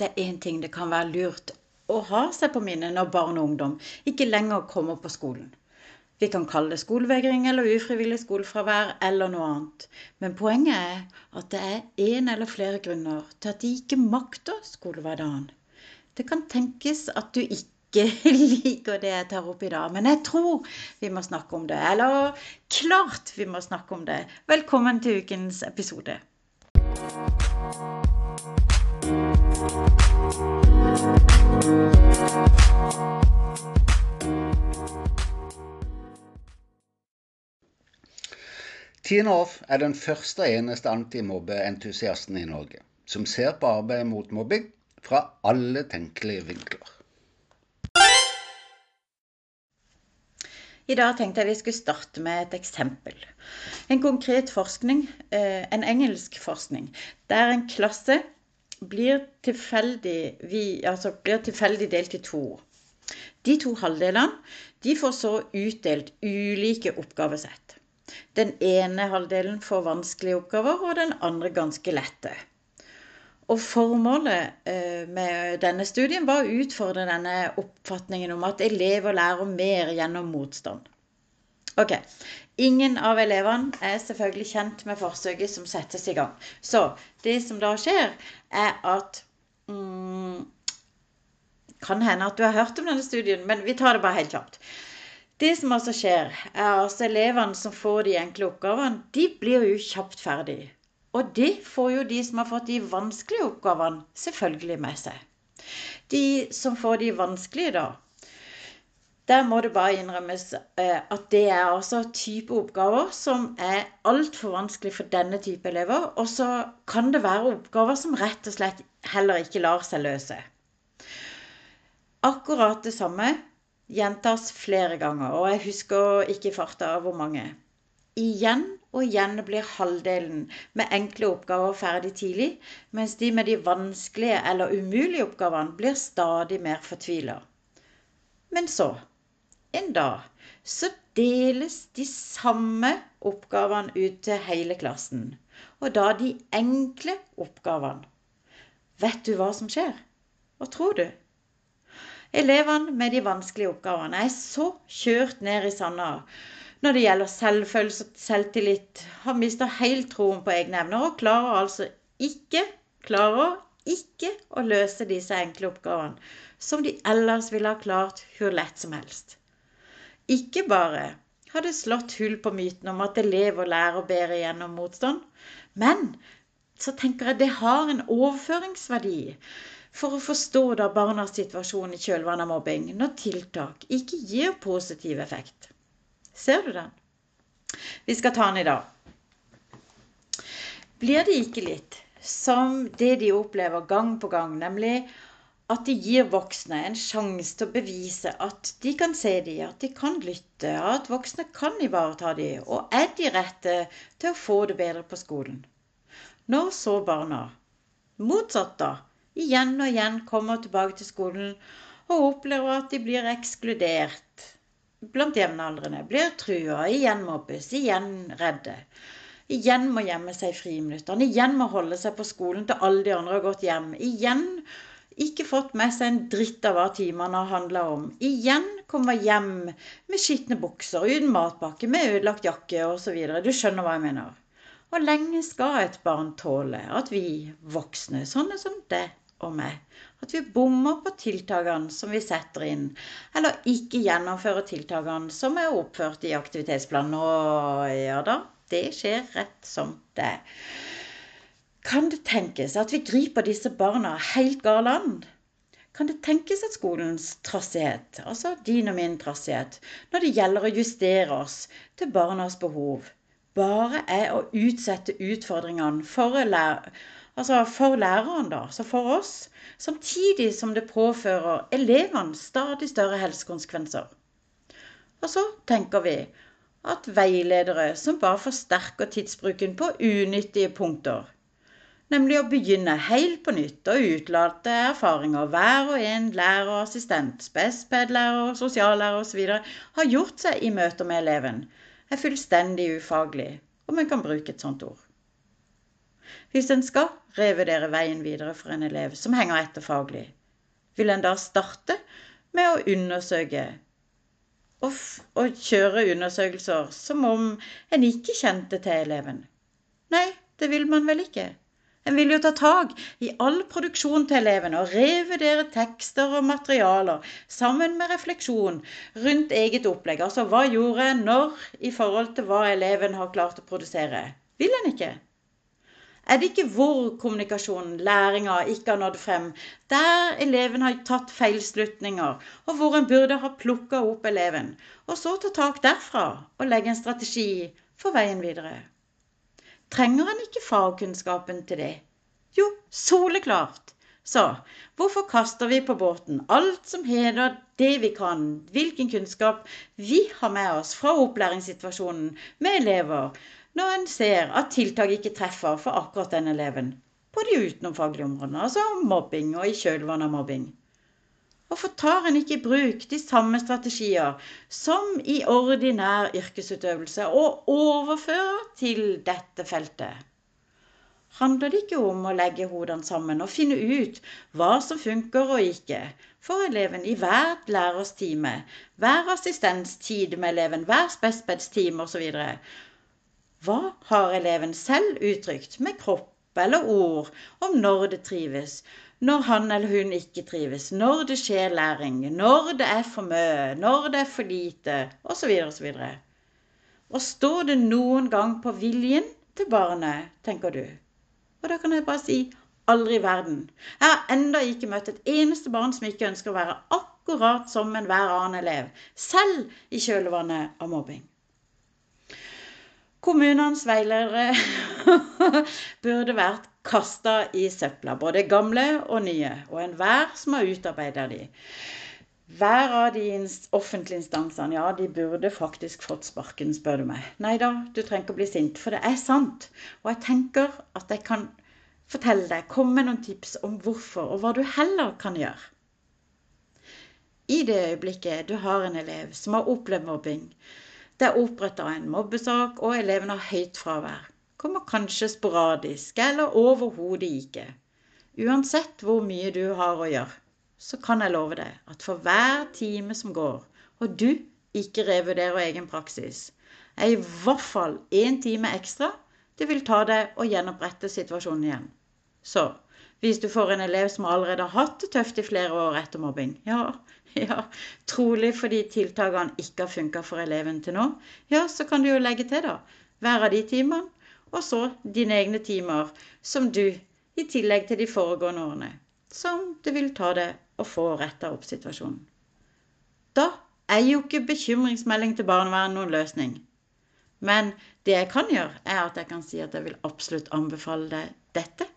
det er én ting det kan være lurt å ha seg på minnet når barn og ungdom ikke lenger kommer på skolen. Vi kan kalle det skolevegring eller ufrivillig skolefravær eller noe annet. Men poenget er at det er én eller flere grunner til at de ikke makter skolehverdagen. Det kan tenkes at du ikke liker det jeg tar opp i dag, men jeg tror vi må snakke om det. Eller klart vi må snakke om det. Velkommen til ukens episode. Tine Off er den første og eneste antimobbeentusiasten i Norge som ser på arbeidet mot mobbing fra alle tenkelige vinkler. I dag tenkte jeg vi skulle starte med et eksempel. En konkret forskning, eh, en engelsk forskning, der en klasse blir tilfeldig, vi, altså blir tilfeldig delt i to. De to halvdelene de får så utdelt ulike oppgavesett. Den ene halvdelen får vanskelige oppgaver, og den andre ganske lette. Og Formålet eh, med denne studien var å utfordre denne oppfatningen om at elever lærer mer gjennom motstand. Ok, Ingen av elevene er selvfølgelig kjent med forsøket som settes i gang. Så det som da skjer, er at mm, Kan hende at du har hørt om denne studien, men vi tar det bare helt kjapt. Det som altså skjer, er altså elevene som får de enkle oppgavene, de blir jo kjapt ferdig. Og det får jo de som har fått de vanskelige oppgavene, selvfølgelig med seg. De som får de vanskelige, da, der må det bare innrømmes eh, at det er altså type oppgaver som er altfor vanskelig for denne type elever. Og så kan det være oppgaver som rett og slett heller ikke lar seg løse. Akkurat det samme gjentas flere ganger, og jeg husker ikke i farta hvor mange. Igjen og igjen blir halvdelen med enkle oppgaver ferdig tidlig, mens de med de vanskelige eller umulige oppgavene blir stadig mer fortvila. Men så en dag så deles de samme oppgavene ut til hele klassen. Og da de enkle oppgavene. Vet du hva som skjer? Hva tror du? Elevene med de vanskelige oppgavene er så kjørt ned i sanda når det gjelder selvfølelse og selvtillit, har mista helt troen på egne evner og klarer altså ikke klarer ikke å løse disse enkle oppgavene som de ellers ville ha klart hvor lett som helst. Ikke bare har det slått hull på myten om at elever lærer bedre gjennom motstand, men så tenker jeg det har en overføringsverdi for å forstå da barnas situasjon i kjølvannet av mobbing når tiltak ikke gir positiv effekt. Ser du den? Vi skal ta den i dag. Blir det ikke litt som det de opplever gang på gang, nemlig at de gir voksne en sjanse til å bevise at de kan se dem, at de kan lytte, at voksne kan ivareta dem, og er de rette til å få det bedre på skolen. Når så barna, motsatt da, igjen og igjen kommer tilbake til skolen og opplever at de blir ekskludert blant jevnaldrende, blir trua, igjen mobbes, igjen redde. Igjen må gjemme seg i friminuttene, igjen må holde seg på skolen til alle de andre har gått hjem. Igjen ikke fått med seg en dritt av hva timene har handla om. Igjen kommer hjem med skitne bukser, uten matpakke, med ødelagt jakke osv. Du skjønner hva jeg mener. Hvor lenge skal et barn tåle at vi voksne, sånne som deg og meg, at vi bommer på tiltakene som vi setter inn, eller ikke gjennomfører tiltakene som er oppført i aktivitetsplanen? Og ja da, det skjer rett som det er. Kan det tenkes at vi griper disse barna helt gal an? Kan det tenkes at skolens trassighet, altså din og min trassighet, når det gjelder å justere oss til barnas behov, bare er å utsette utfordringene for, lærer, altså for læreren, da, altså for oss, samtidig som det påfører elevene stadig større helsekonsekvenser? Og så tenker vi at veiledere som bare forsterker tidsbruken på unyttige punkter, nemlig å begynne helt på nytt og utlate erfaringer hver og en lærer assistent, spespedlærer, sosiallærer osv. har gjort seg i møter med eleven, er fullstendig ufaglig, om en kan bruke et sånt ord. Hvis en skal revurdere veien videre for en elev som henger etter faglig, vil en da starte med å undersøke og, og kjøre undersøkelser som om en ikke kjente til eleven? Nei, det vil man vel ikke. En vil jo ta tak i all produksjon til elevene og revurdere tekster og materialer sammen med refleksjon rundt eget opplegg. Altså hva gjorde en når i forhold til hva eleven har klart å produsere? Vil en ikke? Er det ikke hvor kommunikasjonen, læringa, ikke har nådd frem, der eleven har tatt feilslutninger, og hvor en burde ha plukka opp eleven, og så ta tak derfra og legge en strategi for veien videre? Trenger en ikke fagkunnskapen til det? Jo, soleklart. Så hvorfor kaster vi på båten alt som heter det vi kan, hvilken kunnskap vi har med oss fra opplæringssituasjonen med elever, når en ser at tiltak ikke treffer for akkurat den eleven på de utenomfaglige områdene, altså mobbing og i kjølvannet av mobbing. Hvorfor tar en ikke i bruk de samme strategier som i ordinær yrkesutøvelse og overfører til dette feltet? Handler det ikke om å legge hodene sammen og finne ut hva som funker og ikke for eleven i hvert lærers time, hver assistenstid med eleven, hver spespeds time osv., hva har eleven selv uttrykt med kropp eller ord om når det trives, når han eller hun ikke trives, når det skjer læring, når det er for mye, når det er for lite, osv. osv. Og står det noen gang på viljen til barnet, tenker du? Og da kan jeg bare si aldri i verden. Jeg har enda ikke møtt et eneste barn som ikke ønsker å være akkurat som enhver annen elev, selv i kjølvannet av mobbing. Kommunenes veiledere burde vært kasta i søpla, både gamle og nye, og enhver som har utarbeida de. Hver av de offentlige instansene, ja, de burde faktisk fått sparken, spør du meg. Nei da, du trenger ikke å bli sint, for det er sant. Og jeg tenker at jeg kan fortelle deg, komme med noen tips om hvorfor, og hva du heller kan gjøre. I det øyeblikket du har en elev som har opplevd mobbing, det er oppretta en mobbesak, og eleven har høyt fravær. Kommer kanskje sporadisk, eller overhodet ikke. Uansett hvor mye du har å gjøre, så kan jeg love deg at for hver time som går, og du ikke revurderer egen praksis, er i hvert fall én time ekstra det vil ta deg å gjenopprette situasjonen igjen. Så hvis du får en elev som allerede har hatt det tøft i flere år etter mobbing, ja, Ja, trolig fordi tiltakene ikke har funka for eleven til nå. Ja, så kan du jo legge til, da. Hver av de timene, og så dine egne timer som du, i tillegg til de foregående årene, som det vil ta deg å få retta opp situasjonen. Da er jo ikke bekymringsmelding til barnevernet noen løsning. Men det jeg kan gjøre, er at jeg kan si at jeg vil absolutt anbefale deg dette.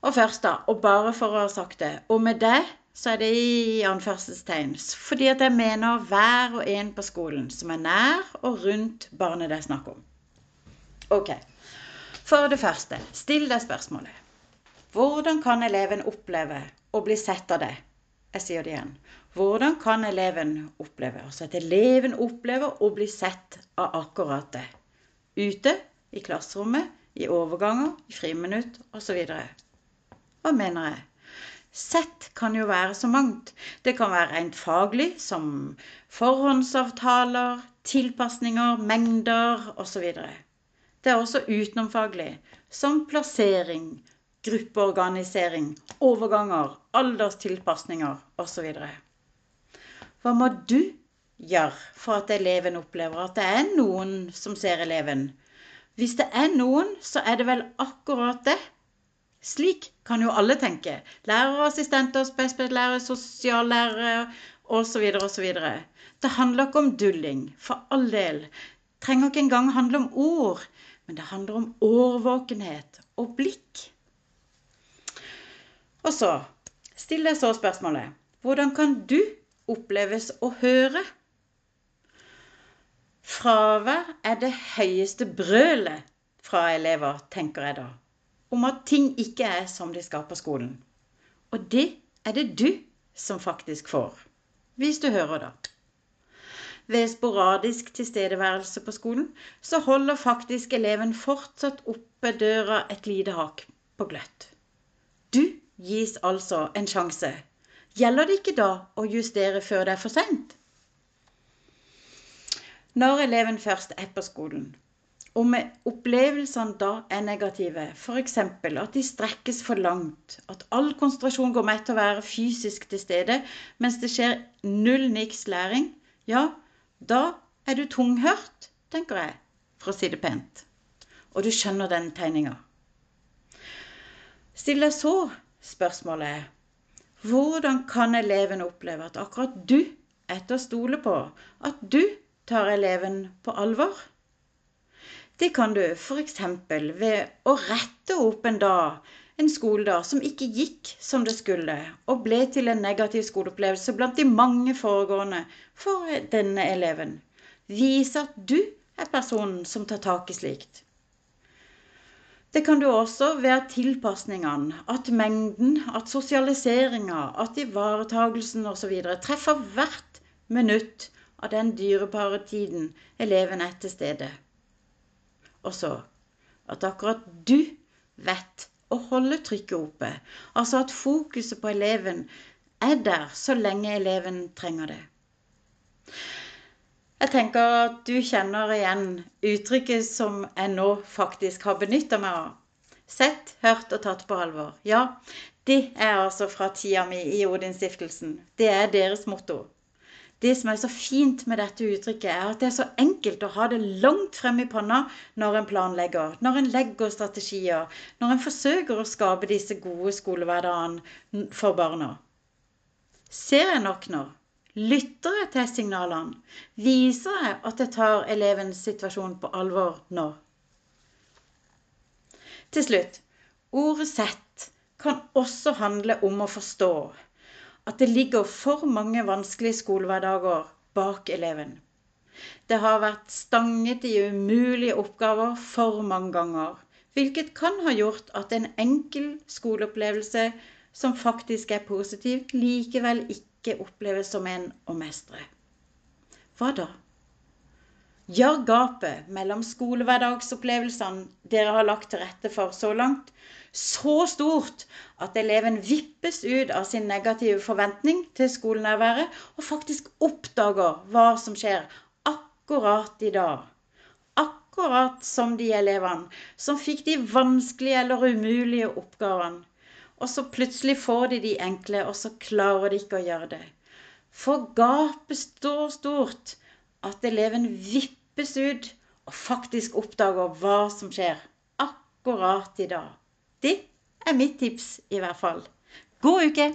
Og først, da, og bare for å ha sagt det, og med det så er det i anførselstegn. Fordi at jeg mener hver og en på skolen som er nær og rundt barnet det er snakk om. Ok. For det første, still deg spørsmålet. Hvordan kan eleven oppleve å bli sett av det? Jeg sier det igjen. Hvordan kan eleven oppleve altså at eleven opplever å bli sett av akkurat det? Ute, i klasserommet, i overganger, i friminutt osv. Hva mener jeg? Sett kan jo være så mangt. Det kan være rent faglig, som forhåndsavtaler, tilpasninger, mengder osv. Det er også utenomfaglig, som plassering, gruppeorganisering, overganger, alderstilpasninger osv. Hva må du gjøre for at eleven opplever at det er noen som ser eleven? Hvis det er noen, så er det vel akkurat det slik kan jo alle tenke. Lærere, assistenter, spesiallærere, sosiallærere osv. osv. Det handler ikke om dulling, for all del. Trenger ikke engang handle om ord, men det handler om årvåkenhet og blikk. Og så still deg så spørsmålet hvordan kan du oppleves å høre? Fravær er det høyeste brølet fra elever, tenker jeg da om at ting ikke er som de skal på skolen. Og det er det du som faktisk får. Hvis du hører, da. Ved sporadisk tilstedeværelse på skolen, så holder faktisk eleven fortsatt oppe døra et lite hakk på gløtt. Du gis altså en sjanse. Gjelder det ikke da å justere før det er for sent? Når eleven først er på skolen, om opplevelsene da er negative, f.eks. at de strekkes for langt, at all konsentrasjon går med til å være fysisk til stede, mens det skjer null niks læring, ja, da er du tunghørt, tenker jeg, for å si det pent. Og du skjønner den tegninga. Stiller så spørsmålet hvordan kan eleven oppleve at akkurat du er til å stole på, at du tar eleven på alvor? Det kan du f.eks. ved å rette opp en dag, en skoledag som ikke gikk som det skulle, og ble til en negativ skoleopplevelse blant de mange foregående for denne eleven. Vise at du er personen som tar tak i slikt. Det kan du også være tilpasningene, at mengden, at sosialiseringa, at ivaretagelsen osv. treffer hvert minutt av den dyrebare tiden eleven er til stede. Og så at akkurat du vet å holde trykket oppe. Altså at fokuset på eleven er der så lenge eleven trenger det. Jeg tenker at du kjenner igjen uttrykket som jeg nå faktisk har benytta meg av. Sett, hørt og tatt på alvor. Ja, det er altså fra tida mi i Odinstiftelsen. Det er deres motto. Det som er så fint med dette uttrykket, er at det er så enkelt å ha det langt fremme i panna når en planlegger, når en legger strategier, når en forsøker å skape disse gode skolehverdagene for barna. Ser jeg nok nå? Lytter jeg til signalene? Viser jeg at jeg tar elevens situasjon på alvor nå? Til slutt ordet 'sett' kan også handle om å forstå at det ligger for mange vanskelige skolehverdager bak eleven. Det har vært stanget i umulige oppgaver for mange ganger, hvilket kan ha gjort at en enkel skoleopplevelse som faktisk er positiv, likevel ikke oppleves som en å mestre. Hva da? Gjør gapet mellom skolehverdagsopplevelsene dere har lagt til rette for så langt, så stort at eleven vippes ut av sin negative forventning til skolenærværet og faktisk oppdager hva som skjer akkurat i dag. Akkurat som de elevene som fikk de vanskelige eller umulige oppgavene. Og så plutselig får de de enkle, og så klarer de ikke å gjøre det. For gapet står stort at eleven vippes ut og faktisk oppdager hva som skjer akkurat i dag. Er mitt tips, i hvert fall. God uke!